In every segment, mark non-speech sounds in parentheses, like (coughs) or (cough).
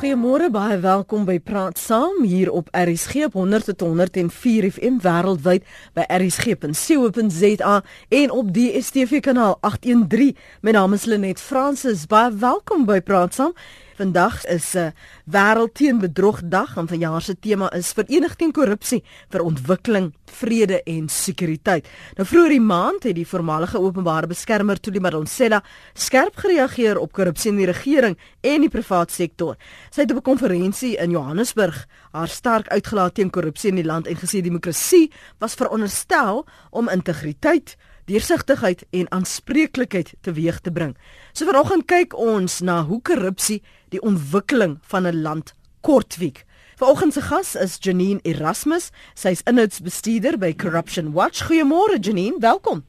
Goeiemôre, baie welkom by Praat Saam hier op RSG op 100.104 FM wêreldwyd by rsg.co.za en op die DStv kanaal 813. My naam is Lenet Fransis. Baie welkom by Praat Saam. Vandag is 'n uh, wêreld teen bedrog dag en vanjaar se tema is vereniging teen korrupsie vir ontwikkeling, vrede en sekuriteit. Nou vroeër die maand het die voormalige openbare beskermer Tuli Madonsela skerp gereageer op korrupsie in die regering en die private sektor. Sy het op 'n konferensie in Johannesburg haar sterk uitgelaat teen korrupsie in die land en gesê demokrasie was veronderstel om integriteit deursigtigheid en aanspreeklikheid teweeg te bring. So vanoggend kyk ons na hoe korrupsie die ontwikkeling van 'n land kortwiek. Vanoggend se gas is Janine Erasmus. Sy's inhoudsbestuurder by Corruption Watch. Goeiemôre Janine, welkom.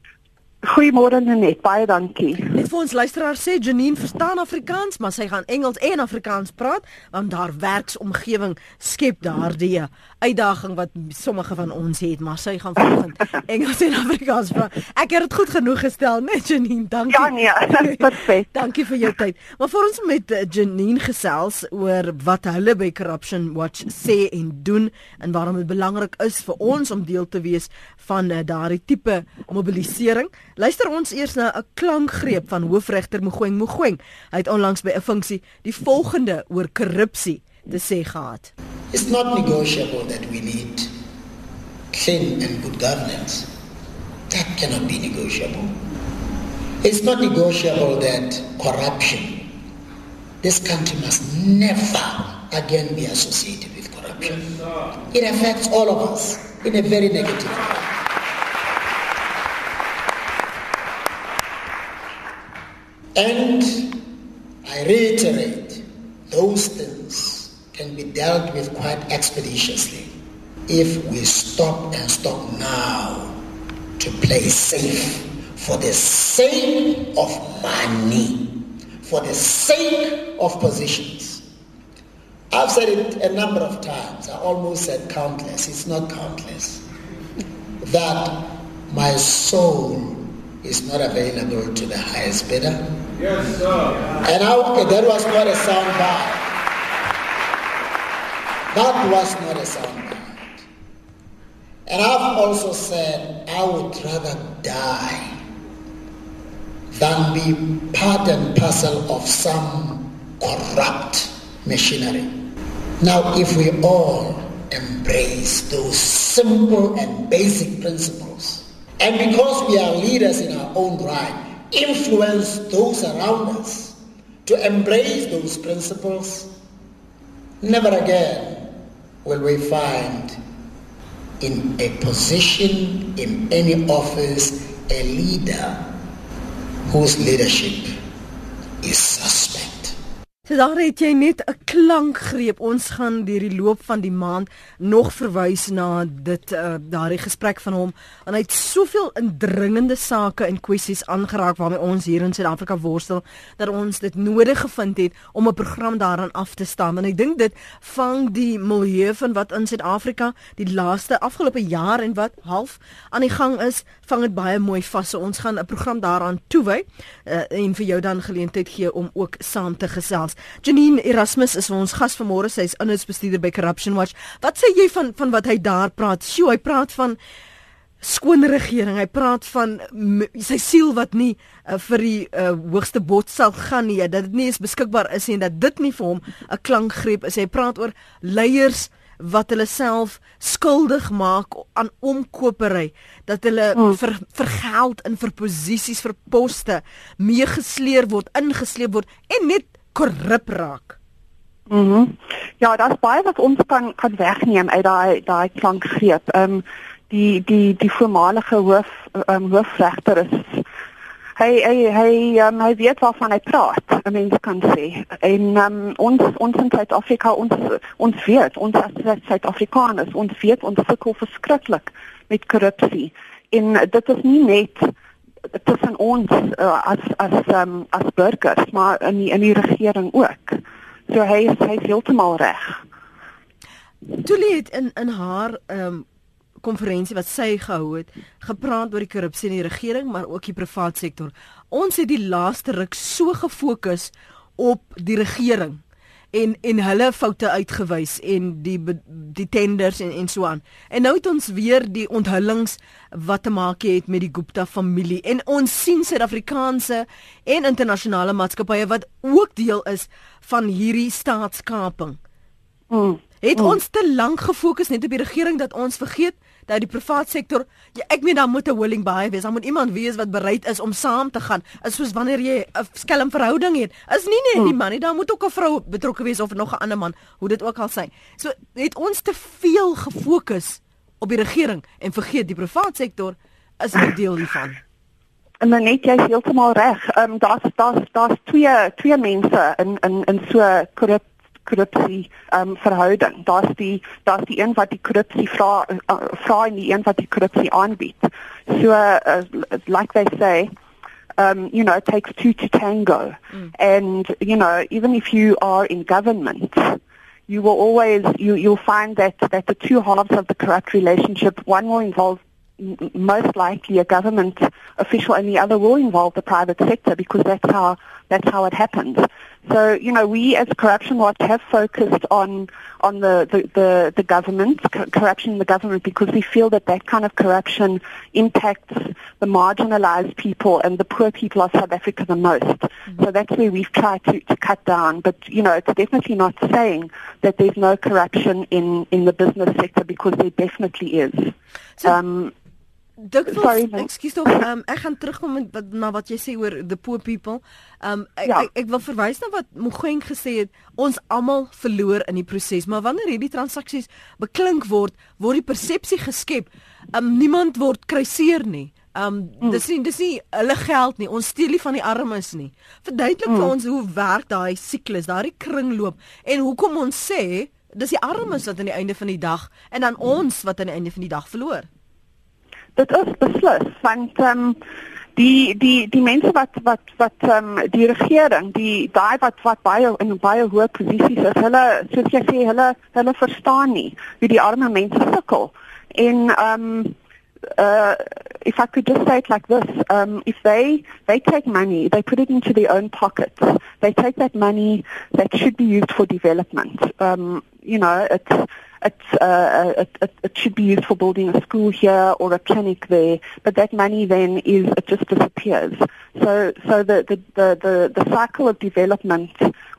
Goeiemôre Net, baie dankie. Net vir ons luisteraars sê Janine verstaan Afrikaans, maar sy gaan Engels en Afrikaans praat want daar werksomgewing skep daardie uitdaging wat sommige van ons het, maar sy gaan vanoggend (laughs) Engels en Afrikaans praat. Ek het dit goed genoeg gestel, net Janine. Dankie. Ja nee, (laughs) perfek. dankie vir jou tyd. Maar vir ons met eh, Janine gesels oor wat hulle by Corruption Watch sê en doen en waarom dit belangrik is vir ons om deel te wees van uh, daardie tipe mobilisering. Luister ons eers na 'n klankgreep van hoofregter Mogoeng Mogoeng. Hy het onlangs by 'n funksie die volgende oor korrupsie te sê gehad. It's not negotiable that we need clean and good governance. That cannot be negotiable. It's not negotiable that corruption this country must never again be associated with corruption. It affects all of us in a very negative way. And I reiterate, those things can be dealt with quite expeditiously if we stop and stop now to play safe for the sake of money, for the sake of positions. I've said it a number of times, I almost said countless, it's not countless, that my soul is not available to the highest bidder Yes, sir. And I, okay, that was not a sound bite. That was not a sound bite. And I've also said I would rather die than be part and parcel of some corrupt machinery. Now, if we all embrace those simple and basic principles, and because we are leaders in our own right, influence those around us to embrace those principles, never again will we find in a position, in any office, a leader whose leadership is. So daar het jy net 'n klankgreep. Ons gaan deur die loop van die maand nog verwys na dit uh, daardie gesprek van hom. En hy het soveel indringende sake en kwessies aangeraak waarmee ons hier in Suid-Afrika worstel dat ons dit nodig gevind het om 'n program daaraan af te staan. En ek dink dit vang die milieu van wat in Suid-Afrika die laaste afgelope jaar en wat half aan die gang is, vang dit baie mooi vas. So ons gaan 'n program daaraan toewy uh, en vir jou dan geleentheid gee om ook saam te gesels. Janine Erasmus is ons gas vanmôre. Sy is inhoudsbestuurder by Corruption Watch. Wat sê jy van van wat hy daar praat? Sjoe, hy praat van skoon regering. Hy praat van sy siel wat nie uh, vir die uh, hoogste bod sal gaan nie. Dat dit nie eens beskikbaar is nie en dat dit nie vir hom 'n klankgreep is. Hy praat oor leiers wat hulle self skuldig maak aan omkopery dat hulle hmm. vir vir geld en vir posisies vir poste meegesleer word ingesleep word en net korrup raak. Mhm. Mm ja, daar's baie wat ons kan kan wegneem uit daai daai klankgreep. Ehm um, die die die voormalige hoof ehm um, hoofregter is hy hy hy um, hy weet waarvan hy praat. I mean, kan sê. En um, ons ons in Suid-Afrika ons ons weet ons as Suid-Afrikaners ons weet ons sukkel verskriklik met korrupsie. En dit is nie net tussen ons uh, as as um, as burgers maar in die, in die regering ook. So hy is hy is heeltemal reg. Julie het in in haar ehm um, konferensie wat sy gehou het, gepraat oor die korrupsie in die regering maar ook die private sektor. Ons het die laaste ruk so gefokus op die regering en en hulle foute uitgewys en die die tenders en en so aan. En nou het ons weer die onthullings wat te maak het met die Gupta familie en ons sien Suid-Afrikaanse en internasionale maatskappye wat ook deel is van hierdie staatskaping. Mm. Het mm. ons te lank gefokus net op die regering dat ons vergeet dat die private sektor ja, ek meen dan moet 'n willing buyer wees. Dan moet iemand wees wat bereid is om saam te gaan. Is soos wanneer jy 'n skelm verhouding het. Is nie net die hmm. man nie, dan moet ook 'n vrou betrokke wees of nog 'n ander man, hoe dit ook al sy. So het ons te veel gefokus op die regering en vergeet die private sektor is 'n deel hiervan. En (coughs) dan net jy heeltemal reg. Ehm um, daar's daar's daar's twee twee mense in in in so korrup korrupsie um verhouding. Daar's die daar's die een wat die korrupsie vra uh, vra en die een wat die korrupsie aanbied. So uh, like they say um you know it takes two to tango. Mm. And you know even if you are in government you will always you you'll find that that the two halves of the corrupt relationship one will involve most likely a government official and the other will involve the private sector because that's how that's how it happens. So, you know, we as Corruption Watch have focused on on the, the, the, the government, co- corruption in the government, because we feel that that kind of corruption impacts the marginalized people and the poor people of South Africa the most. Mm-hmm. So that's where we've tried to, to cut down. But, you know, it's definitely not saying that there's no corruption in, in the business sector because there definitely is. So, um, Dikwels, ekskuus tog, um, ek gaan terugkom met na wat jy sê oor the poor people. Um ek, ja. ek, ek wil verwys na wat Mogoeng gesê het, ons almal verloor in die proses, maar wanneer hierdie transaksies beklink word, word die persepsie geskep, um niemand word kruiseer nie. Um mm. dis nie dis nie hulle geld nie. Ons steel nie van die armes nie. Verduidelik mm. vir ons hoe werk daai siklus, daai kringloop en hoekom ons sê dis die armes wat aan die einde van die dag en dan ons wat aan die einde van die dag verloor dit is beslis want ehm um, die die die mense wat wat wat ehm um, die regering die daai wat wat baie in baie hoë posisies is hulle soos jy sê hulle hulle verstaan nie hoe die arme mense sukkel en ehm um, uh if I could just say it like this, um, if they they take money, they put it into their own pockets. They take that money that should be used for development. Um, you know, it's it's, uh, it, it, it, should be used for building a school here or a clinic there, but that money then is it just disappears. So, so the, the, the, the, the cycle of development,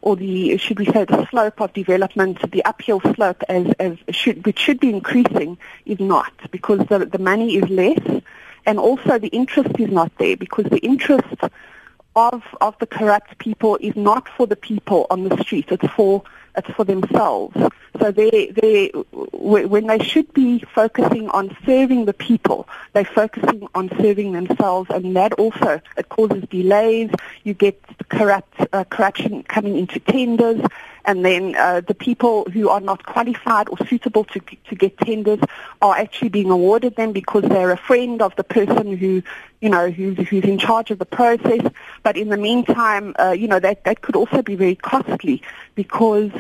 or the should we say the slope of development, the uphill slope, as, as should which should be increasing, is not because the, the money is less, and also the interest is not there because the interest of of the corrupt people is not for the people on the street; it's for it's for themselves. So they, they, when they should be focusing on serving the people, they're focusing on serving themselves, and that also it causes delays. You get corrupt uh, corruption coming into tenders, and then uh, the people who are not qualified or suitable to to get tenders are actually being awarded them because they're a friend of the person who you know who's who's in charge of the process. But in the meantime, uh, you know that that could also be very costly because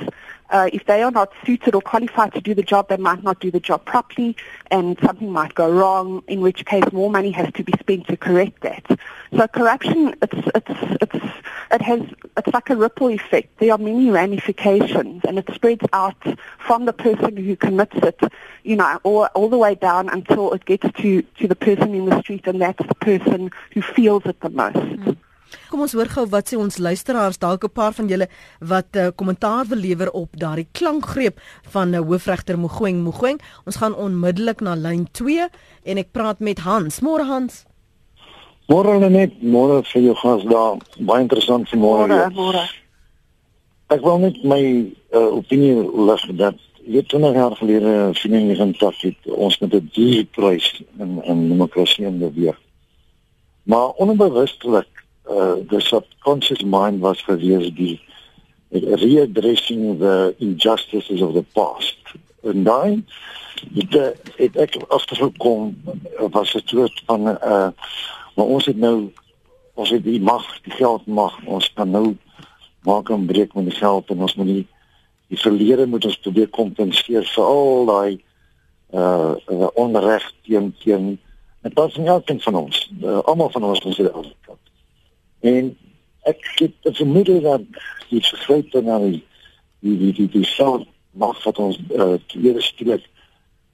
uh, if they are not suited or qualified to do the job, they might not do the job properly and something might go wrong, in which case more money has to be spent to correct that. So corruption, it's, it's, it's, it has, it's like a ripple effect. There are many ramifications and it spreads out from the person who commits it, you know, all, all the way down until it gets to, to the person in the street and that's the person who feels it the most. Mm. Kom ons hoor gou wat sê ons luisteraars dalk 'n paar van julle wat uh, kommentaar wil lewer op daardie klankgreep van uh, hoofregter Mogoeng Mogoeng. Ons gaan onmiddellik na lyn 2 en ek praat met Hans. Môre Hans. Môre net, môre vir jou gas daar. Baie interessant môre. Môre, môre. Ek wil net my uh, opinie lig dat jy 20 jaar gelede sien in die kontak het ons met 'n diep prys in in demokrasie en beweeg. Maar onbewustelik uh, the subconscious mind was gewees die readdressing the injustices of the past. En het, uh, het ek afgekom was dit soort van uh maar ons het nou ons het die mag, die geld mag, ons kan nou maak en breek met die geld en ons moet die die verlede moet ons probeer kompenseer vir al daai uh, uh onreg teen teen en dit is nie elkeen van ons, uh, almal van ons moet dit afkom. En ek het vermoed dat die verskritte na die die die die, die self mag wat ons uh, tweede skielik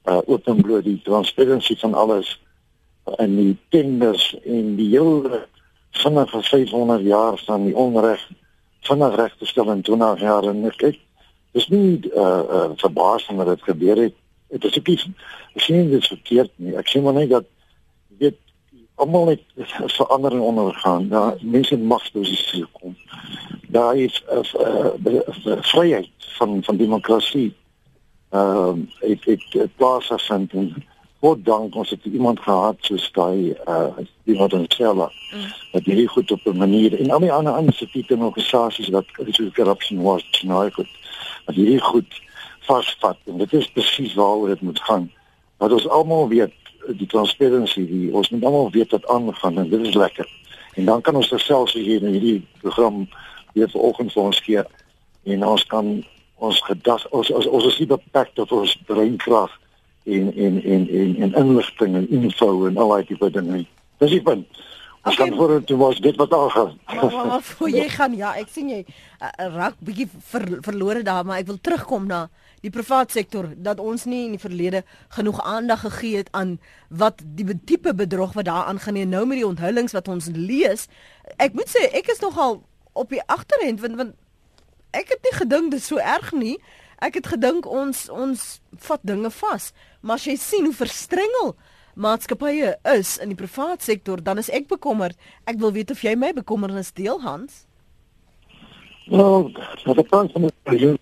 uh openbloot die transparansie van alles en die tenders en die hele vinnige 500 jaar van die onreg vinnig reg te stel in 20 jaar. En ek kyk dis nie uh uh verbasing dat dit gebeur het. Dit is ek sien dit verkeerd nie. Ek sien maar net dat weet almal het verandering ondergaan. Daar mense magsposisies kom. Daar is 'n uh, uh, uh, vryheid van van demokrasie. Ehm uh, ek ek plaas as en God dank ons het iemand gehad soos daai uh die wat ons self mm. dat hierdie goed op 'n manier en al die ander instituie en organisasies wat so korrupsie was nou goed dat hierdie goed vasvat. En dit is presies waaroor dit moet gaan. Dat ons almal weet die transparansie die ons moet almal weet wat aangaan en dit is lekker en dan kan ons selfs hier in hierdie program weer vanoggend vir ons gee en ons kan ons gedag ons ons ons is nie beperk tot ons breinkrag en en en en en inligting en info en al daai tipe dinge. Dis die punt. Ons okay. kan voor toe was dit wat al gaan. Maar (laughs) voor jy gaan ja, ek sien jy uh, raak bietjie ver, verlore daar, maar ek wil terugkom na die privaat sektor dat ons nie in die verlede genoeg aandag gegee het aan wat die tipe bedrog wat daar aangaan nie nou met die onthullings wat ons lees. Ek moet sê ek is nogal op die agterend want want ek het nie gedink dit so erg nie. Ek het gedink ons ons vat dinge vas, maar as jy sien hoe verstrengel maatskappye is in die privaat sektor, dan is ek bekommerd. Ek wil weet of jy my bekommernis deel, Hans. Nou, dat ek kan die persoon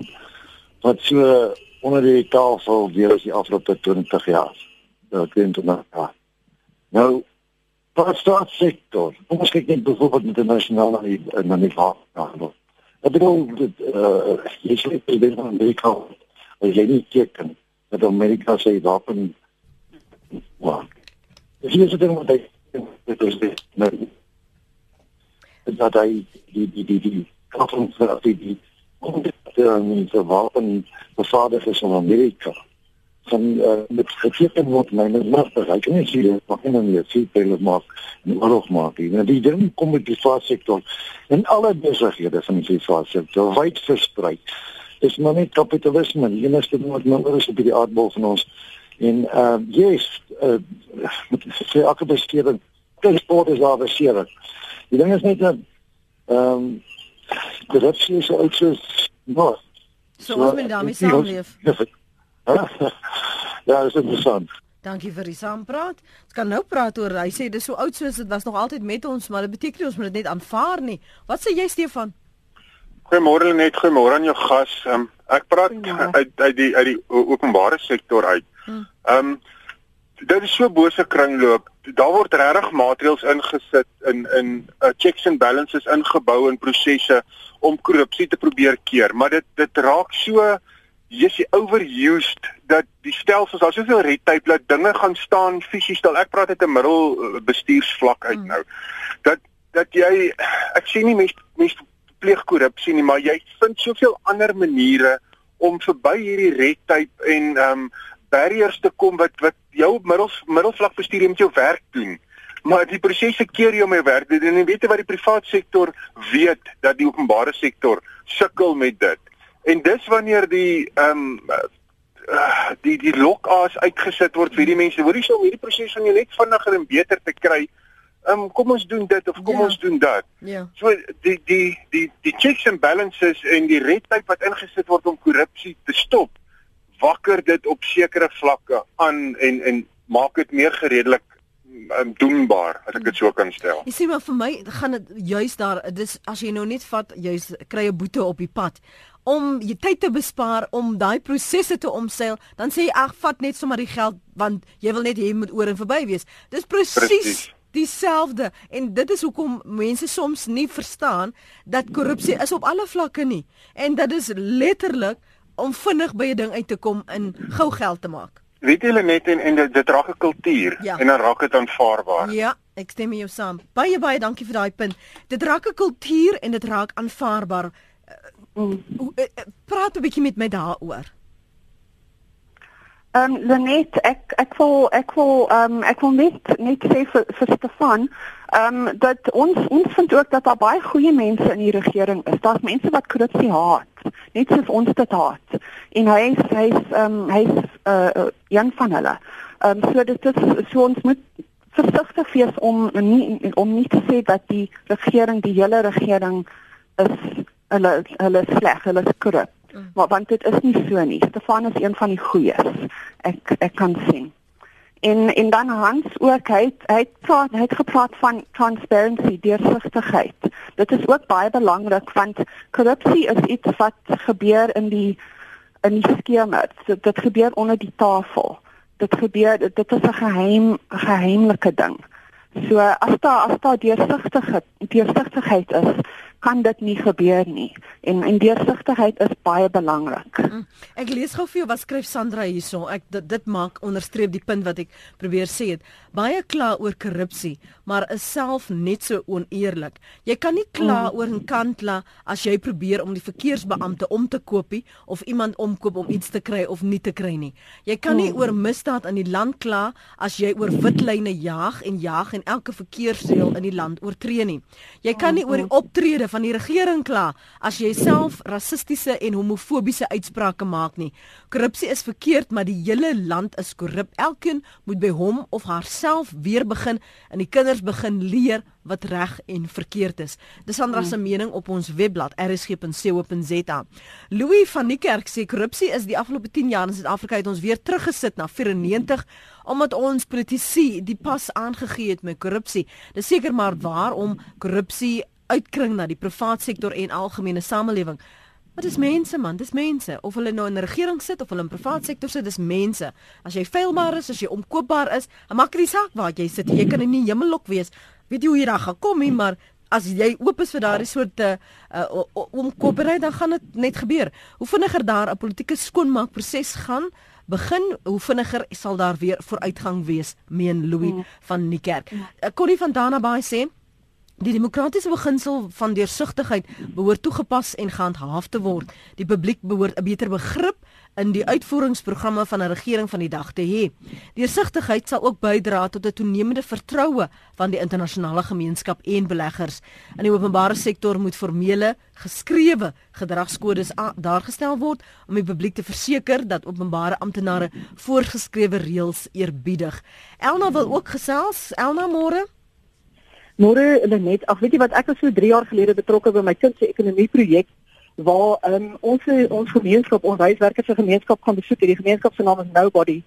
wat so onder die tafel deur as die afgelope 20 jaar. Dat klink dan ja. Nou, wat staat sektor? Kom ons kyk net byvoorbeeld met die nasionale en dan die vaart. Ek bedoel dit uh jy sê president van Amerika as jy nie teken dat Amerika sê wapen wat. Dis nie so ding wat hy dit is dit nou. Dit dat hy die die die die konferensie vir die die om dit te wapen bevaardig is in Amerika van uh, met geteken word my net maar bereik nie sien dit maar en nie sien hulle maar en oorlog maak nie. Die ding kom met die private sektor en alle besighede van die private sektor wyd versprei. Is maar net kapitalisme die enigste ding wat nou is op die aardbol van ons. En uh yes uh, sê elke besteding transport is daar beseer die ding is net dat ehm um, dit is so uit so nou so ons moet daarmee saamleef (laughs) ja, dis interessant. Dankie vir die saampraat. Ons kan nou praat oor hy sê dis so oud soos dit was nog altyd met ons, maar dit beteken nie ons moet dit net aanvaar nie. Wat sê jy Stefan? Goeiemôre net, goeiemôre aan jou gas. Um, ek praat uit uit die uit die openbare sektor uit. Hm. Ehm um, dit is so bose kringloop. Daar word regtig maatreëls ingesit in in uh, checks and balances ingebou in prosesse om korrupsie te probeer keer, maar dit dit raak so jy sê overused dat die stelsels daar soveel red tape dat dinge gaan staan fisies stel ek praat uit 'n middelbestuursvlak uit mm. nou dat dat jy ek sien nie mense mense pleeg korrupsie nie maar jy vind soveel ander maniere om verby hierdie red tape en um barriers te kom wat wat jou middel middelvlak bestuur jy met jou werk doen maar die prosesse keer jy jou werk doen en jy weet wat die privaat sektor weet dat die openbare sektor sukkel met dit En dis wanneer die ehm um, uh, die die lokaas uitgesit word vir die mense. Hoorie so om hierdie proses van jou net vinniger en beter te kry. Ehm um, kom ons doen dit of kom ja. ons doen dat. Ja. So die die die die checks and balances en die red tape wat ingesit word om korrupsie te stop, wakker dit op sekere vlakke aan en en maak dit meer gereedelik um, doenbaar as ek dit so kan stel. Jy sien maar vir my gaan dit juis daar dis as jy nou net vat juis kry 'n boete op die pad om jy tyd te bespaar om daai prosesse te omseil, dan sê jy ag vat net sommer die geld want jy wil net hê moet oor en verby wees. Dis presies dieselfde en dit is hoekom mense soms nie verstaan dat korrupsie is op alle vlakke nie en dit is letterlik om vinnig by 'n ding uit te kom in gou geld te maak. Weet julle net en en dit, dit raak 'n kultuur ja. en dan raak dit aanvaarbaar. Ja, ek stem met jou saam. Baie baie dankie vir daai punt. Dit raak 'n kultuur en dit raak aanvaarbaar. Mm. Praat 'n bietjie met my daaroor. Ehm um, Lenet, ek ek wil ek wil ehm um, ek wil net net sê vir, vir Stefan, ehm um, dat ons ons vind ook dat daar baie goeie mense in die regering is. Daar's mense wat korrupsie haat, net soos ons dit haat. En hy is hy's ehm um, hy's uh, uh een van hulle. Ehm um, so dit is so ons moet versigtig wees om nie om nie te sê dat die regering, die hele regering is hulle hulle sleg, hulle is korrup. Mm. Maar want dit is nie so nie. Stefan is een van die goeies. Ek ek kan sien. En en dan Hans ook hy hy praat hy het gepraat van transparency, deursigtigheid. Dit is ook baie belangrik want korrupsie is iets wat gebeur in die in die skemer. Dit, dit gebeur onder die tafel. Dit gebeur dit is 'n geheim geheimlike ding. So as daar as daar deursigtigheid deursigtigheid is, kan dit nie gebeur nie en en deursigtigheid is baie belangrik. Mm. Ek lees gou vir jou wat skryf Sandra hierso. Ek dit, dit maak onderstreep die punt wat ek probeer sê het. Baie kla oor korrupsie, maar is self net so oneerlik. Jy kan nie kla mm. oor 'n kantla as jy probeer om die verkeersbeampte om te koopie of iemand omkoop om iets te kry of nie te kry nie. Jy kan nie mm. oor misdaad in die land kla as jy oor witlyne jaag en jaag en elke verkeersreël in die land oortree nie. Jy kan nie oor die optrede van die regering kla as jy self rassistiese en homofobiese uitsprake maak nie. Korrupsie is verkeerd, maar die hele land is korrup. Elkeen moet by hom of haarself weer begin en die kinders begin leer wat reg en verkeerd is. Dis Sandra se mening op ons webblad rsg.co.za. Louis van die Kerk sê korrupsie is die afgelope 10 jaar in Suid-Afrika het ons weer teruggesit na 94 omdat ons politici die pas aangegee het met korrupsie. Dis seker maar waarom korrupsie uitkring na die privaat sektor en algemene samelewing. Maar dis mense man, dis mense. Of hulle nou in 'n regering sit of hulle in privaat sektor sit, dis mense. As jy feilbaar is, as jy omkoopbaar is, maak dit nie saak waar jy sit. Jy kan in die hemellok wees. Weet jy hoe jy daar gaan kom nie, maar as jy oop is vir daardie soort uh, omkoopery, dan gaan dit net gebeur. Hoe vinniger daar 'n politieke skoonmaakproses gaan, begin hoe vinniger sal daar weer vooruitgang wees, meen Louis mm. van Niekerk. Uh, Connie van Dana Bay sê Die demokratiese beginsel van deursigtigheid behoort toegepas en gehandhaaf te word. Die publiek behoort 'n beter begrip in die uitvoeringsprogramme van 'n regering van die dag te hê. Deursigtigheid sal ook bydra tot 'n toenemende vertroue van die internasionale gemeenskap en beleggers. In die openbare sektor moet formele, geskrewe gedragskodes daargestel word om die publiek te verseker dat openbare amptenare voorgeskrewe reëls eerbiedig. Elna wil ook gesels. Elna môre Môre net, ag weet jy wat ek was so 3 jaar gelede betrokke by my kind se ekonomie projek waar um, ons ons gemeenskap, ons huiswerkers se gemeenskap gaan besoek. Die gemeenskap se naam is Nobody.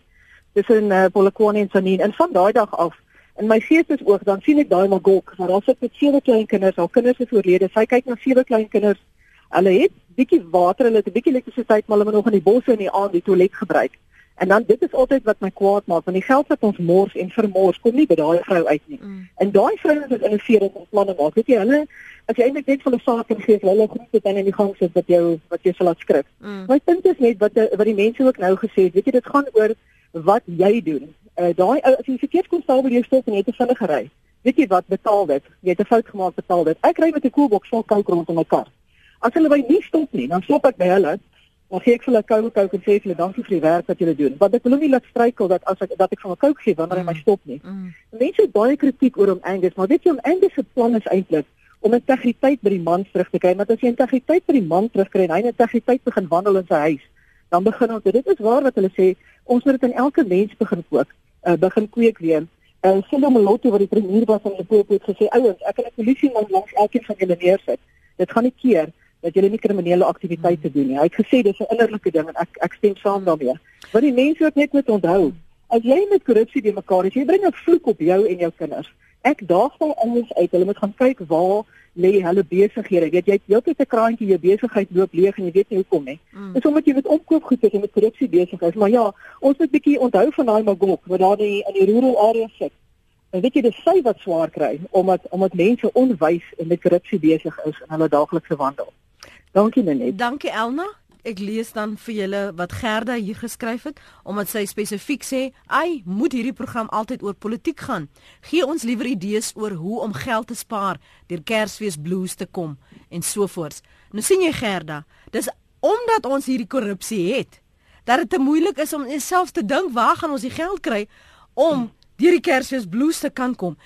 Dis in uh, Polokwane en Sanin. En van daai dag af in my geestes oog dan sien ek daai Magok, waar daar sit met sewe klein kinders, al kinders is oorlede. Sy kyk na sewe klein kinders. Hulle het bietjie water, hulle het 'n bietjie elektrisiteit, maar hulle moet nog in die bosse in die aand die toilet gebruik. En dan dit is altyd wat my kwaad maak, want die geld wat ons mors en vermors kom nie by daai vrou uit nie. Mm. En daai vrouens wat innovering en planne maak, weet jy, hulle as jy eintlik net van 'n saak gee, hulle groep dit dan in die gang sit wat jou wat jy sal laat skryf. Mm. My punt is net wat wat die mense ook nou gesê het, weet jy, dit gaan oor wat jy doen. Uh daai as jy verkeerskonstabel jou stop en jy het 'n vinnige ry. Weet jy wat betaal dit? Jy het 'n fout gemaak, betaal dit. Ek ry met 'n koelbox vol kook rondom my kar. As hulle by nie stop nie, dan stop ek by hulle Dan gee ek vir hulle koue koue en sê vir hulle dankie vir die werk wat julle doen. Want ek wil nie laat struikel dat as ek dat ek van 'n koue gee wanneer hy mm. my stop nie. Mm. Mense het baie kritiek oor hom Angus, maar weet jy om Angus se plan is eintlik om integriteit by die man terug te kry. Want as jy integriteit by die man terugkry en hy integriteit begin wandel in sy huis, dan begin ons dit is waar wat hulle sê, ons moet dit in elke mens begin kook, uh, begin kweek weer. En uh, Silo Moloto wat die premier was van Limpopo het gesê, ouens, ek kan 'n polisie man langs elkeen van julle neersit. Dit gaan nie keer dat jy nie kriminele aktiwiteite doen nie. Hy het gesê dis 'n innerlike ding en ek ek stem saam daarmee. Wat die mense ook net moet onthou, as jy met korrupsie die mekaar is, jy bring 'n vloek op jou en jou kinders. Ek daag hulle anders uit. Hulle moet gaan kyk waar lê hulle besighede. Jy weet jy het heeltyd 'n kraantjie jou besigheid loop leeg en jy weet nie hoekom nie. Mm. Dis omdat jy met opkoop goed is en met korrupsie besig is. Maar ja, ons moet bietjie onthou van daai magok wat daar in in die rural areas sit. En weet jy dis sy wat swaar kry omdat omdat mense onwys en met korrupsie besig is in hulle daaglikse wandel. Dankie Nenet. Dankie Elna. Ek lees dan vir julle wat Gerda hier geskryf het omdat sy spesifiek sê, "Ai, moet hierdie program altyd oor politiek gaan? Gee ons liewer idees oor hoe om geld te spaar deur Kersfees blues te kom en so voort." Nou sien jy Gerda, dis omdat ons hierdie korrupsie het dat dit te moeilik is om self te dink waar gaan ons die geld kry om deur die Kersfees blues te kan kom.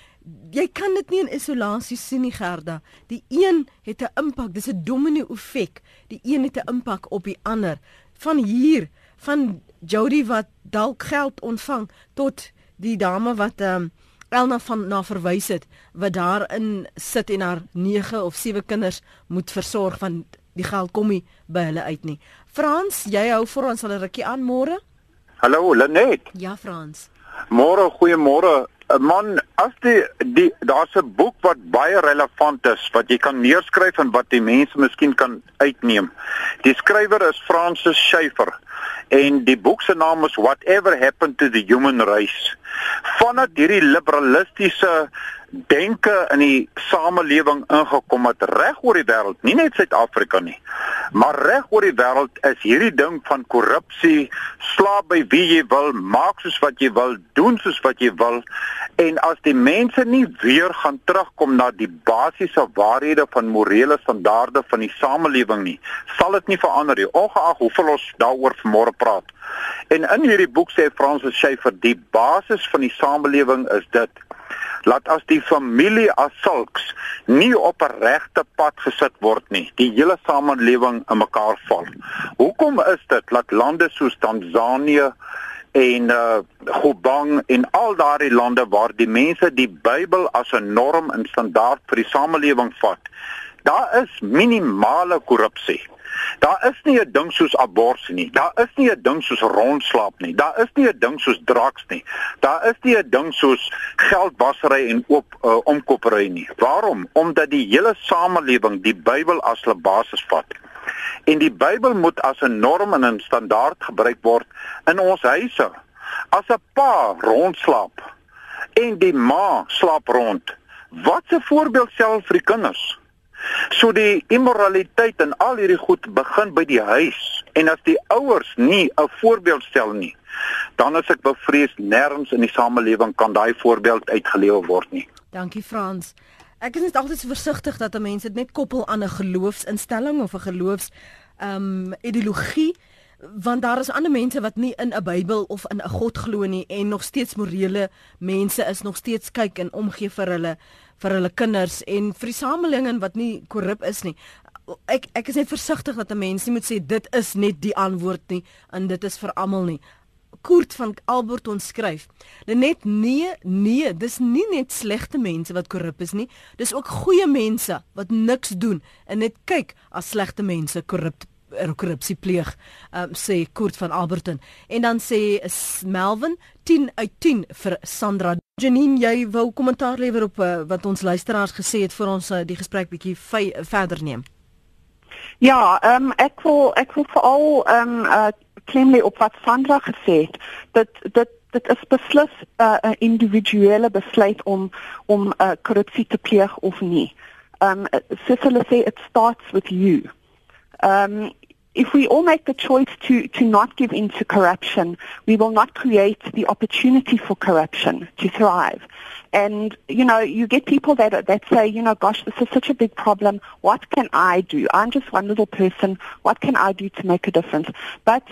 Jy kan dit nie in isolasie sien nie Gerda. Die een het 'n impak, dis 'n domino effek. Die een het 'n impak op die ander. Van hier, van Jody wat dalk geld ontvang tot die dame wat ehm um, Elna van na verwys het wat daarin sit en haar 9 of 7 kinders moet versorg van die geld kom nie by hulle uit nie. Frans, jy hou vir ons al 'n rukkie aan môre? Hallo Lenet. Ja, Frans. Môre, goeiemôre. Eh, man, as die, die daar's 'n boek wat baie relevant is wat jy kan neerskryf en wat die mense miskien kan uitneem. Die skrywer is Francis Schaeffer en die boek se naam is Whatever Happened to the Human Race. Vanaf hierdie liberalistiese denke in die samelewing ingekom het reg oor die wêreld, nie net Suid-Afrika nie, maar reg oor die wêreld is hierdie ding van korrupsie, slaap by wie jy wil, maak soos wat jy wil, doen soos wat jy wil en as die mense nie weer gaan terugkom na die basiese waarhede van morele standaarde van die samelewing nie, sal dit nie verander nie, ongeag hoeveel ons daaroor vanmôre praat. En in hierdie boek sê Francis Schaeffer die basis van die samelewing is dit laat as die familie as sulks nie op 'n regte pad gesit word nie, die hele samelewing in mekaar val. Hoekom is dit dat lande soos Tanzanië en uh Gabon en al daardie lande waar die mense die Bybel as 'n norm en standaard vir die samelewing vat, daar is minimale korrupsie. Daar is nie 'n ding soos abortus nie. Daar is nie 'n ding soos rondslaap nie. Daar is nie 'n ding soos drugs nie. Daar is nie 'n ding soos geldwasery en oop uh, omkopery nie. Waarom? Omdat die hele samelewing die Bybel as hulle basis vat. En die Bybel moet as 'n norm en 'n standaard gebruik word in ons huise. As 'n pa rondslaap en die ma slaap rond, wat 'n voorbeeld stel vir die kinders? So die immoraliteit en al hierdie goed begin by die huis en as die ouers nie 'n voorbeeld stel nie, dan is ek bevrees nêrens in die samelewing kan daai voorbeeld uitgelewe word nie. Dankie Frans. Ek is net altyd so versigtig dat 'n mens dit net koppel aan 'n geloofsinstelling of 'n geloofs ehm um, ideologie want daar is ander mense wat nie in 'n Bybel of in 'n God glo nie en nog steeds morele mense is nog steeds kyk en omgee vir hulle vir hulle kinders en vir die samelewing wat nie korrup is nie. Ek ek is net versigtig dat 'n mens nie moet sê dit is net die antwoord nie en dit is vir almal nie. Kurt van Albert ons skryf. Net nee, nee, dis nie net slegte mense wat korrup is nie. Dis ook goeie mense wat niks doen en net kyk as slegte mense korrup korrupsie pleeg, um, sê Kurt van Alberton. En dan sê Melvin 10 uit 10 vir Sandra. Janine, jy wou kommentaar lewer op uh, wat ons luisteraars gesê het vir ons uh, die gesprek bietjie verder neem. Ja, ehm um, ek wil ek wil veral ehm um, uh, klim lê op wat Sandra gesê het. Dat dat dit is beslis 'n uh, individuele besluit om om uh, korrupsie te pleeg of nie. Ehm um, Cecily sê it starts with you. Um, if we all make the choice to, to not give in to corruption, we will not create the opportunity for corruption to thrive. And, you know, you get people that, that say, you know, gosh, this is such a big problem. What can I do? I'm just one little person. What can I do to make a difference? But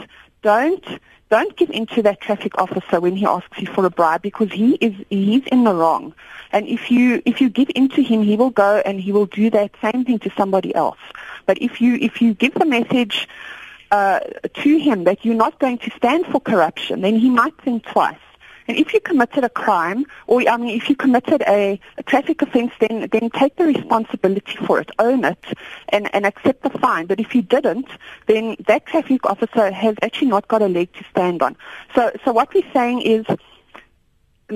don't don't give in to that traffic officer when he asks you for a bribe because he is he's in the wrong. And if you if you give in to him, he will go and he will do that same thing to somebody else. But if you if you give the message uh, to him that you're not going to stand for corruption, then he might think twice. And if you committed a crime, or I mean, if you committed a, a traffic offence, then then take the responsibility for it, own it, and, and accept the fine. But if you didn't, then that traffic officer has actually not got a leg to stand on. So so what we're saying is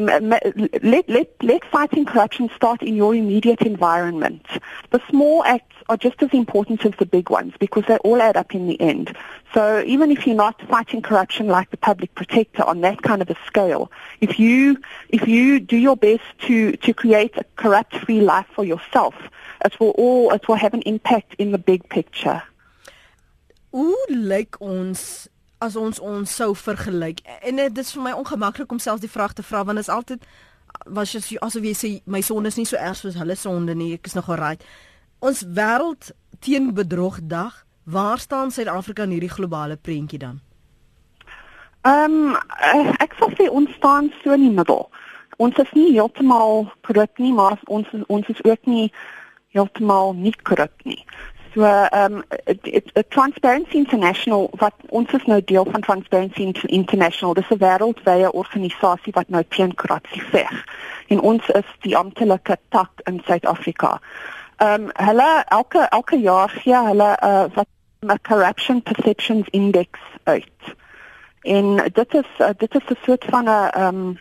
let, let, let fighting corruption start in your immediate environment. The small acts are just as important as the big ones because they all add up in the end. So even if you're not fighting corruption like the public protector on that kind of a scale, if you, if you do your best to, to create a corrupt-free life for yourself, it will all, it will have an impact in the big picture. Hoe lyk ons as ons ons sou vergelyk. En dit is vir my ongemaklik om selfs die vraag te vra want dit is altyd was jy asof jy sê my sonde is nie so erg soos hulle sonde nie. Ek is nog reg. Ons wêreld teen bedrog dag. Waar staan Suid-Afrika in hierdie globale prentjie dan? Ehm um, ek sou sê ons staan so in die middel. Ons is nie heeltemal korrup nie, maar ons ons is ook nie heeltemal nie korrup nie. So ehm um, Transparency International wat ons is nou deel van Transparency International. Dis 'n wêreldwye organisasie wat nou teen korrupsie veg. En ons is die amptelike tak in Suid-Afrika. Ehm um, hulle elke elke jaar gee hulle 'n uh, wat 'n corruption perceptions index uit. En dit is uh, dit is 'n soort van 'n ehm um,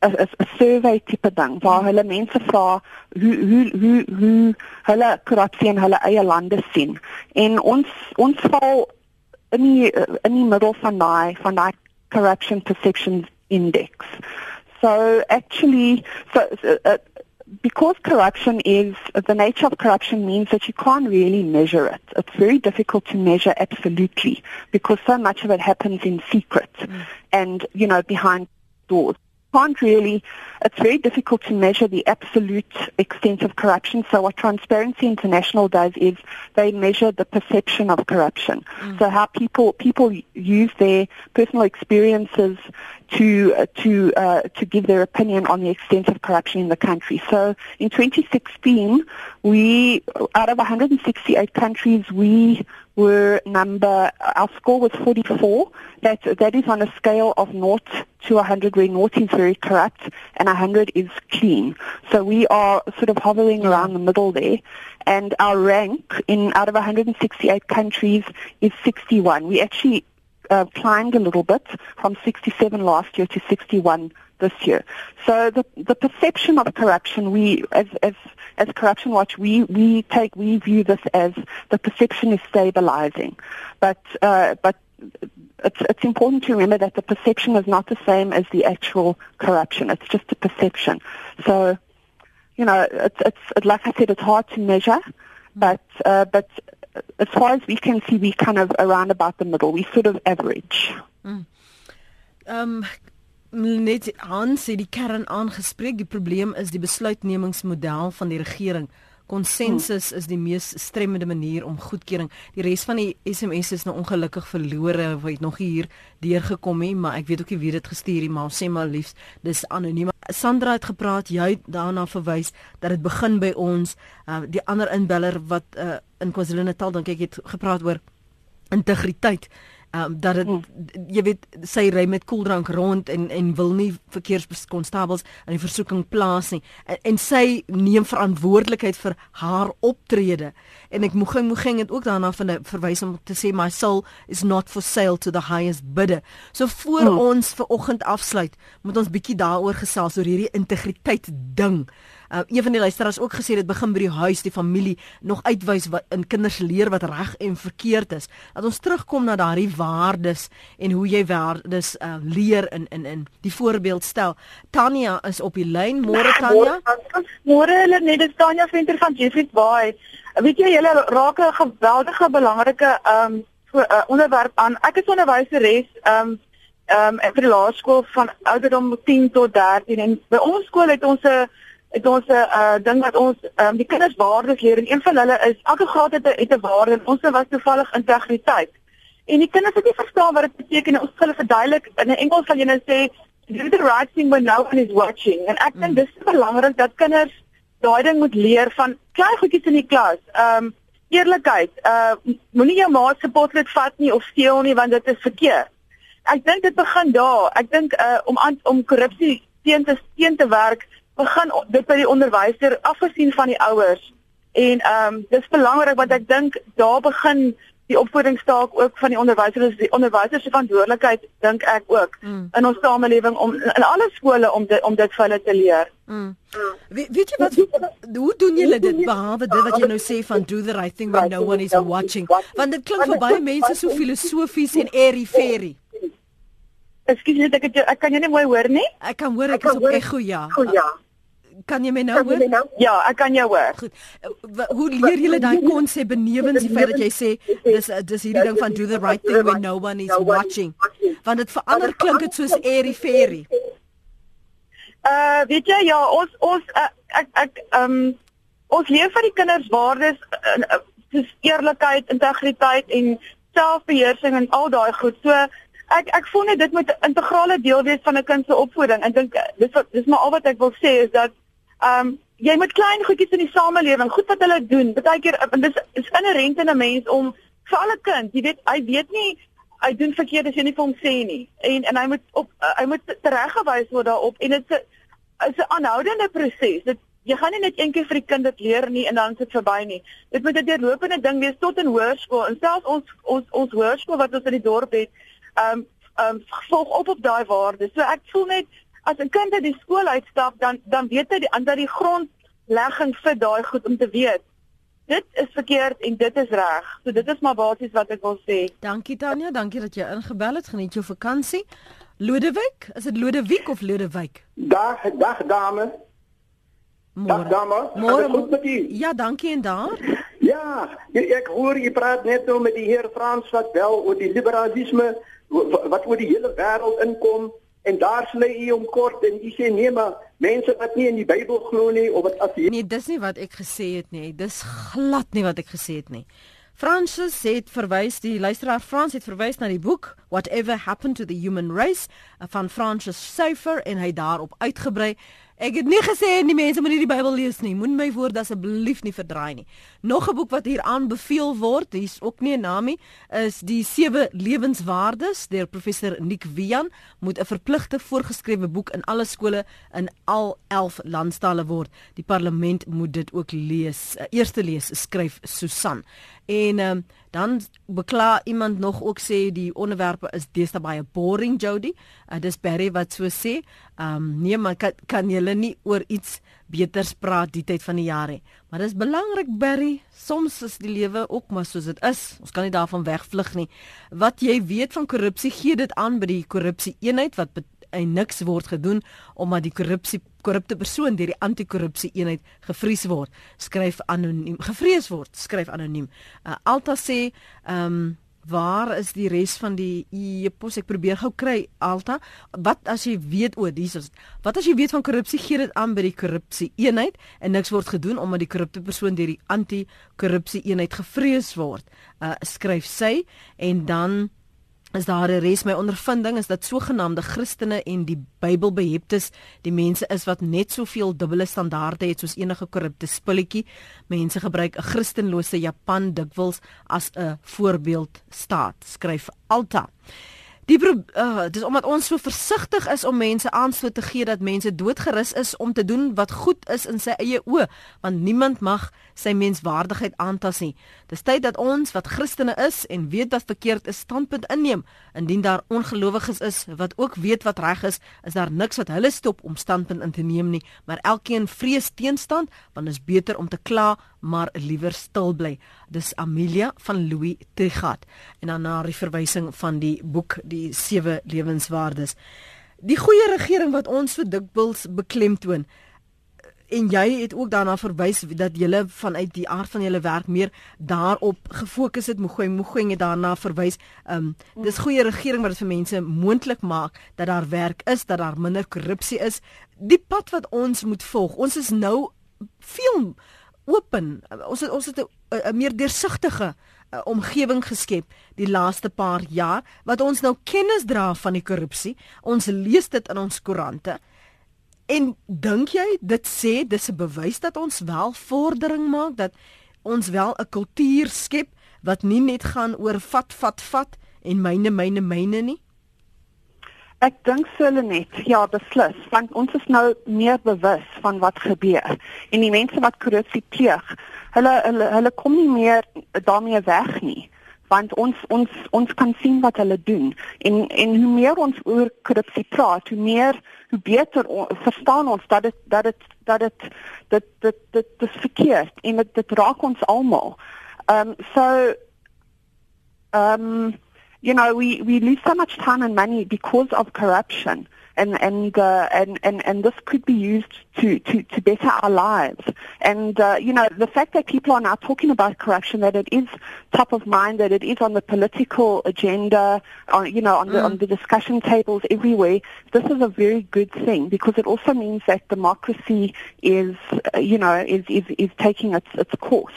'n 'n survey tipe ding waar hulle mense vra hoe hoe hoe hoe hulle korrupsie in hulle eie lande sien. En ons ons val in die in die middel van daai van daai corruption perceptions index. So actually so, so uh, because corruption is the nature of corruption means that you can't really measure it. It's very difficult to measure absolutely because so much of it happens in secret mm. and you know behind doors can't really, it's very difficult to measure the absolute extent of corruption. So what Transparency International does is they measure the perception of corruption. Mm. So how people, people use their personal experiences to, uh, to, uh, to give their opinion on the extent of corruption in the country. So in 2016, we, out of 168 countries, we were number, our score was 44. That, that is on a scale of 0 to 100 where 0 is very corrupt and 100 is clean. So we are sort of hovering around the middle there. And our rank in out of 168 countries is 61. We actually uh, climbed a little bit from 67 last year to 61 this year. So the the perception of corruption, we as as as Corruption Watch, we we take we view this as the perception is stabilizing, but uh, but it's it's important to remember that the perception is not the same as the actual corruption. It's just a perception. So, you know, it's it's it, like I said, it's hard to measure, but uh, but as far as we can see, we kind of around about the middle. We sort of average. Mm. Um net Hans het die kern aangespreek. Die probleem is die besluitnemingsmodel van die regering. Konsensus is die mees stremmende manier om goedkeuring. Die res van die SMS is nou ongelukkig verlore, wat het nog hier deurgekom het, maar ek weet ook nie wie dit gestuur het, maar sê maar liefs, dis anoniem. Sandra het gepraat, jy daarna verwys dat dit begin by ons. Uh, die ander inbeller wat uh, in KwaZulu-Natal dink ek het gepraat oor integriteit um, dat dit mm. jy weet sy ry met koeldrank rond en en wil nie verkeerskonstabels in die versoeking plaas nie en, en sy neem verantwoordelikheid vir haar optrede en ek moeg moeg het ook daarna van 'n verwys om te sê my soul is not for sale to the highest bidder so voor mm. ons ver oggend afsluit moet ons bietjie daaroor gesels oor hierdie integriteit ding Uh, een van die luisteraars ook gesê dit begin by die huis, die familie nog uitwys wat in kinders leer wat reg en verkeerd is. Dat ons terugkom na daardie waardes en hoe jy waardes uh, leer in in in die voorbeeld stel. Tanya is op die lyn. Môre Tanya. Môre hulle net dis Tanya Venter van Jeffreys Bay. Weet jy julle raak 'n geweldige belangrike um uh, onderwerp aan. Ek is onderwyseres um um vir die laerskool van ouderdom 10 tot 13 en by ons skool het ons 'n het ons 'n uh, ding wat ons um, die kinders waardes leer en een van hulle is elke graad het 'n het 'n waarde en ons was toevallig integriteit. En die kinders het nie verstaan wat dit beteken ons hulle verduidelik in Engels sal jy nou sê do the right thing when no one is watching. En ek dink mm. dis belangrik dat kinders daai ding moet leer van klein goedjies in die klas. Ehm um, eerlikheid, uh moenie jou maat se potlood vat nie of steel nie want dit is verkeerd. Ek dink dit begin daar. Ek dink uh om aan, om korrupsie teen te teen te werk begin dit by die onderwyser afgesien van die ouers. En ehm um, dis belangrik want ek dink daar begin die opvoedingstaak ook van die onderwysers, die onderwysers se verantwoordelikheid dink ek ook mm. in ons samelewing om in alle skole om dit om dit vir hulle te leer. Mm. We, weet jy wat hoe doen julle dit behalwe dit wat jy nou sê van do the right thing when no one is watching? Want dit klink vir baie mense so filosofies en airy fairy. Ekskuus net ek het, ek kan jou nie mooi hoor nie. Ek kan hoor ek is op echo ja. Oh, ja. Kan jy my nou hoor? Nou? Ja, ek kan jou hoor. Goed. Hoe leer julle daai konsep benewens die feit dat jy sê dis dis hierdie ding van do the right thing when no one is watching? Want dit verander klink dit soos airy fairy. Uh weet jy ja, ons ons uh, ek ek ehm um, ons leer vir die kinders waardes uh, soos eerlikheid, integriteit en selfbeheersing en al daai goed. So ek ek voel net dit moet 'n integrale deel wees van 'n kind se opvoeding. Ek dink dis wat dis maar al wat ek wil sê is dat um, jy moet klein goedjies in die samelewing, goed wat hulle doen. Partykeer en dis is inherënt in 'n mens om vir alle kind, jy weet, hy weet nie hy doen verkeerd as jy nie vir hom sê nie. En en hy moet op uh, hy moet tereggewys word daarop en dit is 'n aanhoudende proses. Dit jy gaan nie net een keer vir die kind dit leer nie en dan is dit verby nie. Dit moet 'n deurlopende ding wees tot in hoërskool. En selfs ons ons ons hoërskool wat ons in die dorp het, ehm um, um, volg op op daai waardes. So ek voel net as 'n kind uit die skool uitstap, dan dan weet hy die ander die grondlegging vir daai goed om te weet. Dit is verkeerd en dit is reg. So dit is maar basies wat ek wil sê. Dankie Tanya, dankie dat jy ingebel het. Geniet jou vakansie. Lodewijk, is dit Lodewijk of Lodewyk? Dag, dag dame. Môre. Dag dame. Môre. Goed met u. Ja, dankie en daar. Ja, ek, hoor jy praat net nou met die heer Frans wat wel oor die liberalisme wa- wat oor die hele wêreld inkom en daar sny u om kort en u sê nee maar mense wat nie in die Bybel glo nie of wat as jy Nee, dis nie wat ek gesê het nie. Dis glad nie wat ek gesê het nie. Francis het verwys die luisteraar Frans het verwys na die boek Whatever Happened to the Human Race eh, van Francis Schaeffer en hy daarop uitgebrei. Ek het nie gesê die mense moet nie die Bybel lees nie. Moenie my woorde asseblief nie verdraai nie. Nog 'n boek wat hier aanbeveel word, hier's ook nie 'n naam nie, is Die Sewe Lewenswaardes deur professor Nick Wian, moet 'n verpligte voorgeskrewe boek in alle skole in al 11 landstale word. Die parlement moet dit ook lees. Uh, eerste lees skryf Susan. En um, dan bekla iemand nog ook sê die onderwerpe is deesdae baie boring Jody. Uh, dis Barry wat so sê. Ehm um, nee man kan kan julle nie oor iets beters praat die tyd van die jaar nie. Maar dis belangrik Barry, soms is die lewe ook maar soos dit is. Ons kan nie daarvan wegvlug nie. Wat jy weet van korrupsie, gee dit aan by die korrupsie eenheid wat en niks word gedoen omdat die korrupsie korrupte persoon deur die anti-korrupsie eenheid gevries word. Skryf anoniem, gevrees word, skryf anoniem. Uh, Alta sê, ehm um, waar is die res van die e-pos? Ek probeer gou kry Alta. Wat as jy weet o, dis is wat as jy weet van korrupsie gee dit aan by die korrupsie eenheid en niks word gedoen omdat die korrupte persoon deur die anti-korrupsie eenheid gevrees word. Uh skryf sy en dan is daar 'n res my ondervinding is dat sogenaamde Christene en die Bybelbeheptes die mense is wat net soveel dubbele standaarde het soos enige korrupte spulletjie. Mense gebruik 'n Christenlose Japan dikwels as 'n voorbeeld staat, skryf Alta. Die uh, dis omdat ons so versigtig is om mense aanstoot te gee dat mense doodgerus is om te doen wat goed is in sy eie oë, want niemand mag sy menswaardigheid aantas nie. Dis tyd dat ons wat Christene is en weet wat verkeerd is, standpunt inneem. Indien daar ongelowiges is wat ook weet wat reg is, is daar niks wat hulle stop om standpunt in te neem nie, maar elkeen vrees teenstand, want is beter om te kla maar liewer stil bly. Dis Amelia van Louis Trigat en dan na die verwysing van die boek Die Sewe Lewenswaardes. Die goeie regering wat ons so dikwels beklemtoon. En jy het ook daarna verwys dat jy vanuit die aard van julle werk meer daarop gefokus het. Mogoy mogoy het daarna verwys. Um, dis goeie regering wat dit vir mense moontlik maak dat daar werk is dat daar minder korrupsie is. Die pad wat ons moet volg. Ons is nou veel open. Ons het ons het 'n meer deursigtige uh, omgewing geskep die laaste paar jaar wat ons nou kennis dra van die korrupsie. Ons lees dit in ons koerante. En dink jy dit sê dis 'n bewys dat ons wel vordering maak dat ons wel 'n kultuur skep wat nie net gaan oor vat vat vat en myne myne myne nie? Ek dink hulle net, ja, beslis, want ons is nou meer bewus van wat gebeur. En die mense wat korrupsie pleeg, hulle hulle hulle kom nie meer daarmee weg nie want ons ons ons kan sien wat hulle doen en en hoe meer ons oor korrupsie praat hoe meer hoe beter on, verstaan ons dat dit dat dit dat dit dit dit dit dit verkeerd en dit dit raak ons almal. Um so um you know we we lose so much time and money because of corruption and and uh, and and and this could be used to to to better our lives. And uh, you know, the fact that people are now talking about corruption, that it is top of mind, that it is on the political agenda, on you know, on the mm. on the discussion tables everywhere. This is a very good thing because it also means that democracy is, uh, you know, is is is taking its its course.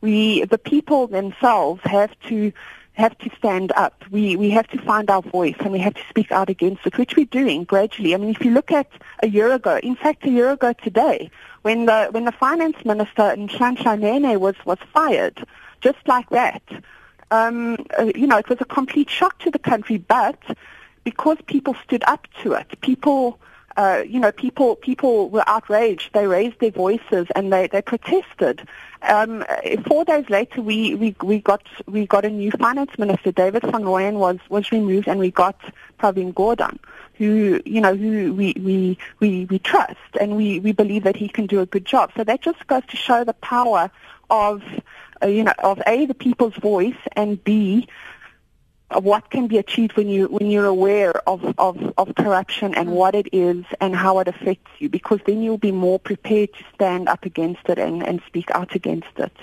We the people themselves have to have to stand up. We we have to find our voice and we have to speak out against it, which we're doing gradually. I mean, if you look at a year ago, in fact, a year ago today, when the when the finance minister in Shanshanene was was fired, just like that. Um, uh, you know, it was a complete shock to the country, but because people stood up to it, people uh, you know, people people were outraged. They raised their voices and they, they protested. Um, four days later, we, we, we got we got a new finance minister. David van Rooyen was was removed, and we got Pravin Gordhan, who you know who we we we, we trust, and we, we believe that he can do a good job. So that just goes to show the power of uh, you know of a the people's voice and b what can be achieved when you when you're aware of, of, of corruption and what it is and how it affects you because then you'll be more prepared to stand up against it and, and speak out against it.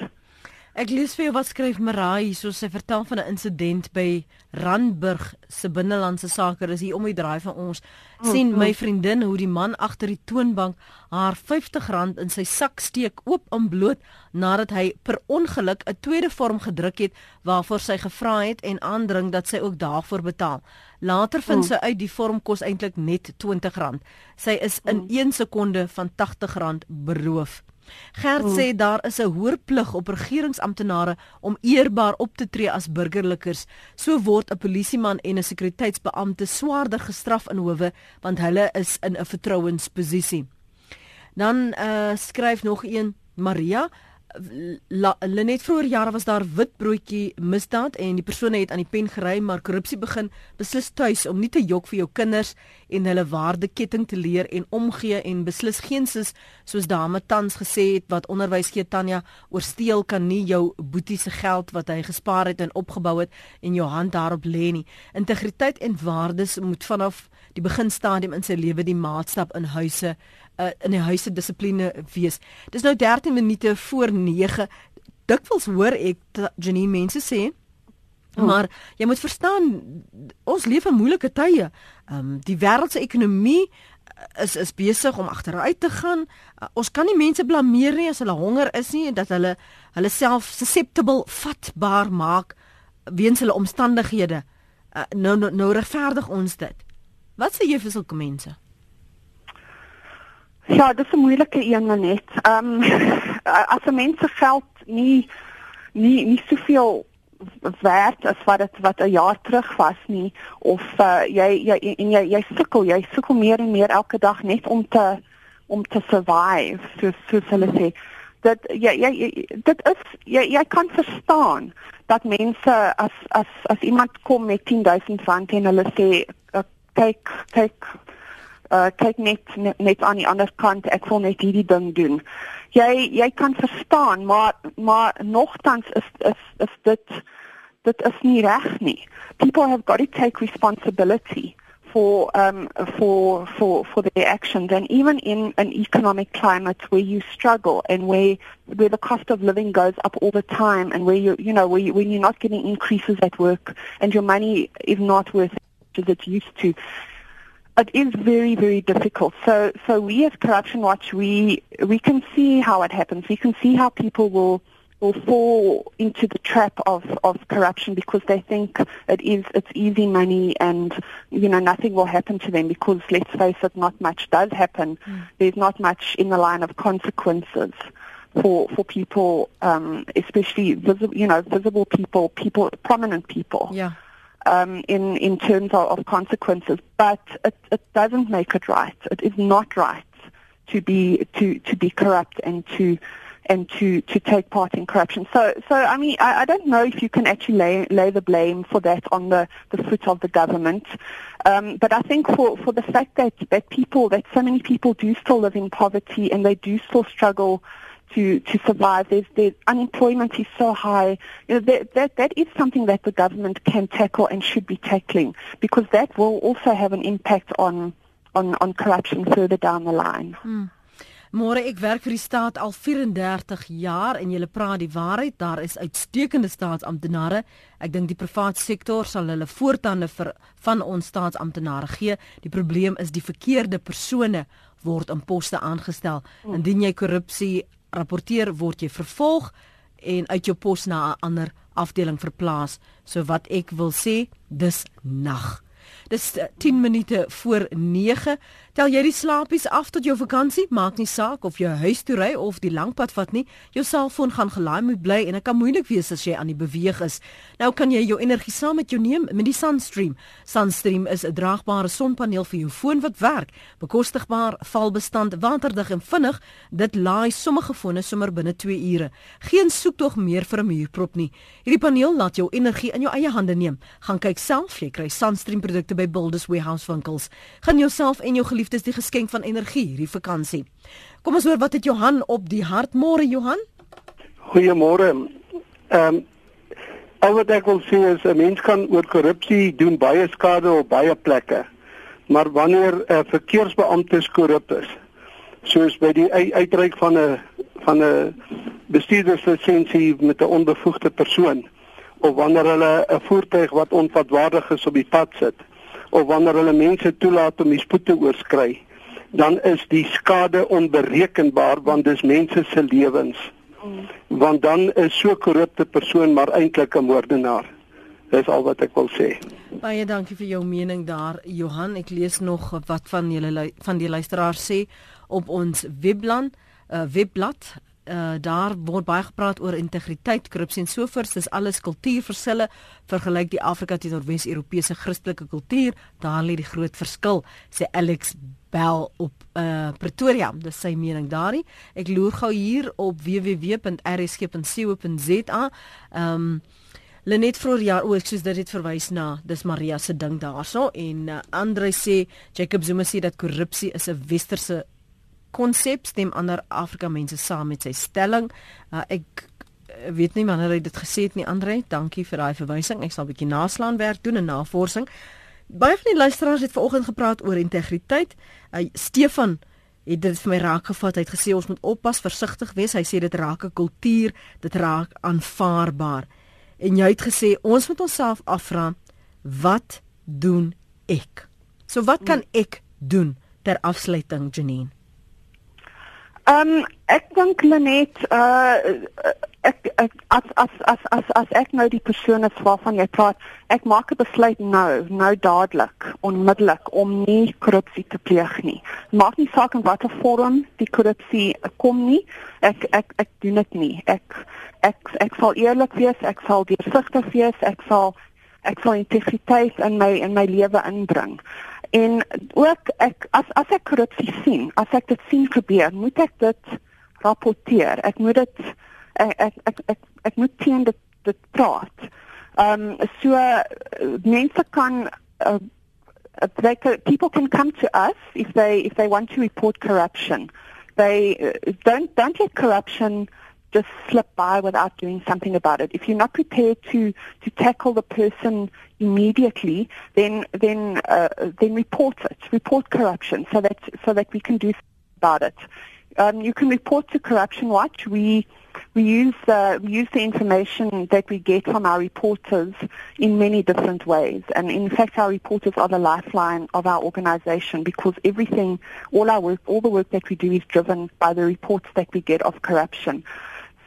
Ek lees vir jou wat skryf Marai hierso sy vertel van 'n insident by Randburg se binnelandse sake is hier om die draai van ons oh, sien my vriendin hoe die man agter die toonbank haar R50 in sy sak steek oop en bloot nadat hy per ongeluk 'n tweede vorm gedruk het waarvoor sy gevra het en aandring dat sy ook daarvoor betaal. Later vind oh. sy uit die vorm kos eintlik net R20. Sy is in 1 sekonde van R80 beroof. Gert hmm. sê daar is 'n hoër plig op regeringsamptenare om eerbaar op te tree as burgerlikers. So word 'n polisieman en 'n sekuriteitsbeampte swaarder gestraf in howe want hulle is in 'n vertrouensposisie. Dan uh, skryf nog een Maria Lenet vroeër jare was daar witbroodjie misdaad en die persone het aan die pen gery maar korrupsie begin beslis tuis om nie te jok vir jou kinders en hulle waardeketting te leer en omgee en beslis geensis soos dame tans gesê het wat onderwys gee Tanya oor steel kan nie jou boetie se geld wat hy gespaar het en opgebou het en jou hand daarop lê nie. Integriteit en waardes moet vanaf die beginstadium in sy lewe die maatstap in huise uh, in die huise dissipline wees. Dis nou 13 minute voor 9. Dikwels hoor ek Janine mense sê Oh. Maar jy moet verstaan ons leef in moeilike tye. Ehm um, die wêreld se ekonomie eh, is is besig om agteruit te gaan. Uh, ons kan nie mense blameer nie as hulle honger is nie en dat hulle hulle self susceptible vatbaar maak weens hulle omstandighede. Uh, nou nou nou regverdig ons dit. Wat sê jy vir sulke mense? Ja, dis 'n moeilike een net. Ehm um, (laughs) as 'n mens se geld nie nie nie soveel werd as wat dit wat 'n jaar terug was nie of uh, jy jy en jy jy sukkel jy sukkel meer en meer elke dag net om te om te survive so so hulle sê dat jy jy dit is jy jy kan verstaan dat mense as as as iemand kom met 10000 rand en hulle sê uh, kyk kyk uh kyk net net aan die ander kant ek wil net hierdie ding doen. Jy jy kan verstaan maar maar nogtans is is is dit dit is nie reg nie. People have got to take responsibility for um for for for their actions and even in an economic climate where you struggle and where where the cost of living goes up all the time and where you you know where you, when you're not getting increases at work and your money is not worth as it used to it is very, very difficult. So, so we as Corruption Watch, we we can see how it happens. We can see how people will will fall into the trap of, of corruption because they think it is it's easy money and you know nothing will happen to them because let's face it, not much does happen. Mm. There's not much in the line of consequences for for people, um, especially visible, you know, visible people, people, prominent people. Yeah um, in in terms of, of consequences, but it, it doesn't make it right. It is not right to be to to be corrupt and to and to, to take part in corruption. So, so I mean, I, I don't know if you can actually lay, lay the blame for that on the, the foot of the government. Um, but I think for, for the fact that, that people, that so many people do still live in poverty and they do still struggle to, to survive. There's, there's unemployment is so high. You know, that, that, that is something that the government can tackle and should be tackling because that will also have an impact on, on, on corruption further down the line. Hmm. Môre ek werk vir die staat al 34 jaar en jy praat die waarheid daar is uitstekende staatsamptenare ek dink die private sektor sal hulle voortande vir van ons staatsamptenare gee die probleem is die verkeerde persone word in poste aangestel indien jy korrupsie rapporteer word jy vervolg en uit jou pos na 'n ander afdeling verplaas. So wat ek wil sê, dis nag. Dis 10 minute voor 9. Tel jy die slaapies af tot jou vakansie? Maak nie saak of jy huis toe ry of die langpad vat nie. Jou selfoon gaan gelaai moet bly en dit kan moeilik wees as jy aan die beweeg is. Nou kan jy jou energie saam met jou neem met die Sunstream. Sunstream is 'n draagbare sonpaneel vir jou foon wat werk. Bekostigbaar, valbestand, waterdig en vinnig. Dit laai sommige fone sommer binne 2 ure. Geen soektog meer vir 'n muurprop nie. Hierdie paneel laat jou energie in jou eie hande neem. Gaan kyk self, jy kry Sunstream produkte by Builders Warehouse winkels. Gaan jouself en jou geliefdes die geskenk van energie hierdie vakansie. Kom ons hoor wat het Johan op die hart môre Johan? Goeiemôre. Ehm um, al wat ek wil sê is 'n mens kan oor korrupsie doen baie skade op baie plekke. Maar wanneer 'n uh, verkeersbeampte korrup is, soos by die uitreik van 'n van 'n bestuurderslisensie met 'n onbevoegde persoon of wanneer hulle 'n voertuig wat onverantwoordig is op die pad sit, of wanneer hulle mense toelaat om die spoed te oorskry, dan is die skade onberekenbaar want dis mense se lewens. Want dan is so korrupte persoon maar eintlik 'n moordenaar. Dis al wat ek wil sê. Baie dankie vir jou mening daar Johan. Ek lees nog wat van julle van die luisteraars sê op ons webblad, uh, webblad uh, daar word baie gepraat oor integriteit, korrupsie en sovoorts. Dis alles kultuurverskille vergelyk die Afrika teenoor Wes-Europese Christelike kultuur. Daar lê die groot verskil, sê Alex Bell op uh, Pretoria. Dis sy mening daarin. Ek loer gou hier op www.rsg.co.za. Ehm um, Lenet vroeër jaar ook soos dit het verwys na dis Maria se ding daarso en uh, Andre sê Jacob Zuma sê dat korrupsie is 'n westerse konsep stem ander Afrika mense saam met sy stelling. Uh, ek uh, weet nie wanneer hy dit gesê het nie Andre. Dankie vir daai verwysing. Ek sal 'n bietjie naslaan werk doen en navorsing. Baie van die luisteraars het vanoggend gepraat oor integriteit. Uh, Stefan het dit vir my raak gevat. Hy het gesê ons moet oppas, versigtig wees. Hy sê dit raak 'n kultuur, dit raak aanvaarbaar. En jy het gesê ons moet onsself afvra wat doen ek? So wat kan ek doen ter afsluiting Janine? Ehm um, ek dink Lenet uh ek, ek as as as as as ek nou die persoon is waarvan jy praat, ek maak 'n besluit nou, nou dadelik, onmiddellik om nie korrupsie te pleeg nie. Maak nie saak in watter vorm die korrupsie kom nie. Ek ek ek doen dit nie. Ek ek ek sal eerlik wees, ek sal deursigtig wees, ek sal ek sal integriteit in my in my lewe inbring. En ook ek as as ek korrupsie sien, as ek dit sien gebeur, moet ek dit rapporteer. Ek moet dit ek ek ek ek, ek moet teen dit dit praat. Um so mense kan uh, they can, people can come to us if they if they want to report corruption. They uh, don't don't let corruption just slip by without doing something about it. If you're not prepared to to tackle the person immediately, then then uh, then report it, report corruption, so that so that we can do about it. Um, you can report to Corruption Watch. We we use uh, we use the information that we get from our reporters in many different ways, and in fact, our reporters are the lifeline of our organisation because everything, all our work, all the work that we do is driven by the reports that we get of corruption.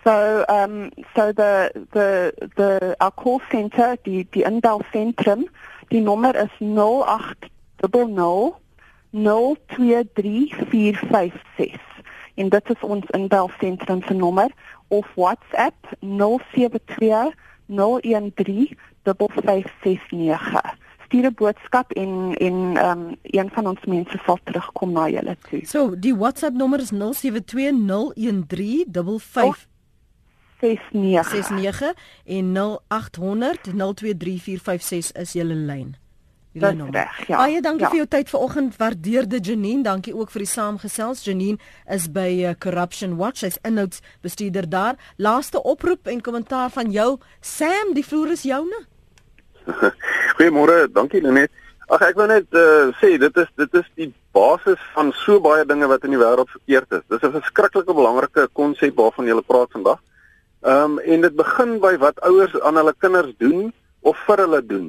So, um, so the the the our call center, die die inbel sentrum, die nommer is 0800 023456. En dit is ons inbel sentrum se nommer of WhatsApp 072 013 5569 stuur 'n boodskap en en um, een van ons mense sal terugkom na julle toe. So, die WhatsApp nommer is 07201355 69 en 0800 023456 is julle lyn. Dis reg. Ja. Baie dankie ja. vir jou tyd vanoggend. Waardeer dit Janine. Dankie ook vir die saamgesels. Janine is by uh, Corruption Watch. Sy's inhoudsbestuurder daar. Laaste oproep en kommentaar van jou. Sam, die vloer is joune. (laughs) Goeiemôre. Dankie Lenet. Ag ek wil net uh, sê dit is dit is die basis van so baie dinge wat in die wêreld verkeerd is. Dis 'n verskriklike belangrike konsep waarvan jy praat vandag. Ehm um, en dit begin by wat ouers aan hulle kinders doen of vir hulle doen.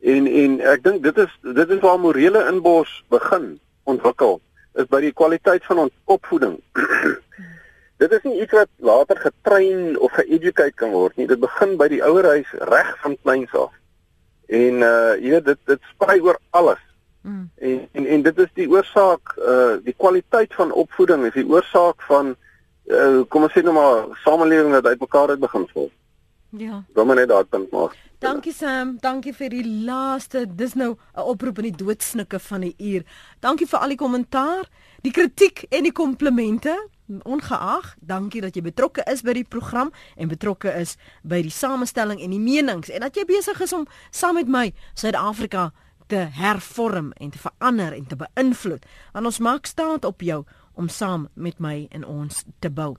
En en ek dink dit is dit is waar morele inbors begin ontwikkel is by die kwaliteit van ons opvoeding. (clears throat) dit is nie iets wat later getrein of geeducate kan word nie. Dit begin by die ouerhuis reg van kleins af. En uh jy weet dit dit sprei oor alles. Mm. En, en en dit is die oorsaak uh die kwaliteit van opvoeding is die oorsaak van uh kom ons sê nou maar samelewing wat uitmekaar uit begin val. Ja. Dan moet net daai punt maak. Dankie Sam, dankie vir die laaste. Dis nou 'n oproep in die doodsnikke van die uur. Dankie vir al die kommentaar, die kritiek en die komplimente. Ongeag, dankie dat jy betrokke is by die program en betrokke is by die samestelling en die menings en dat jy besig is om saam met my Suid-Afrika te hervorm en te verander en te beïnvloed. Want ons maak staat op jou om saam met my en ons te bou.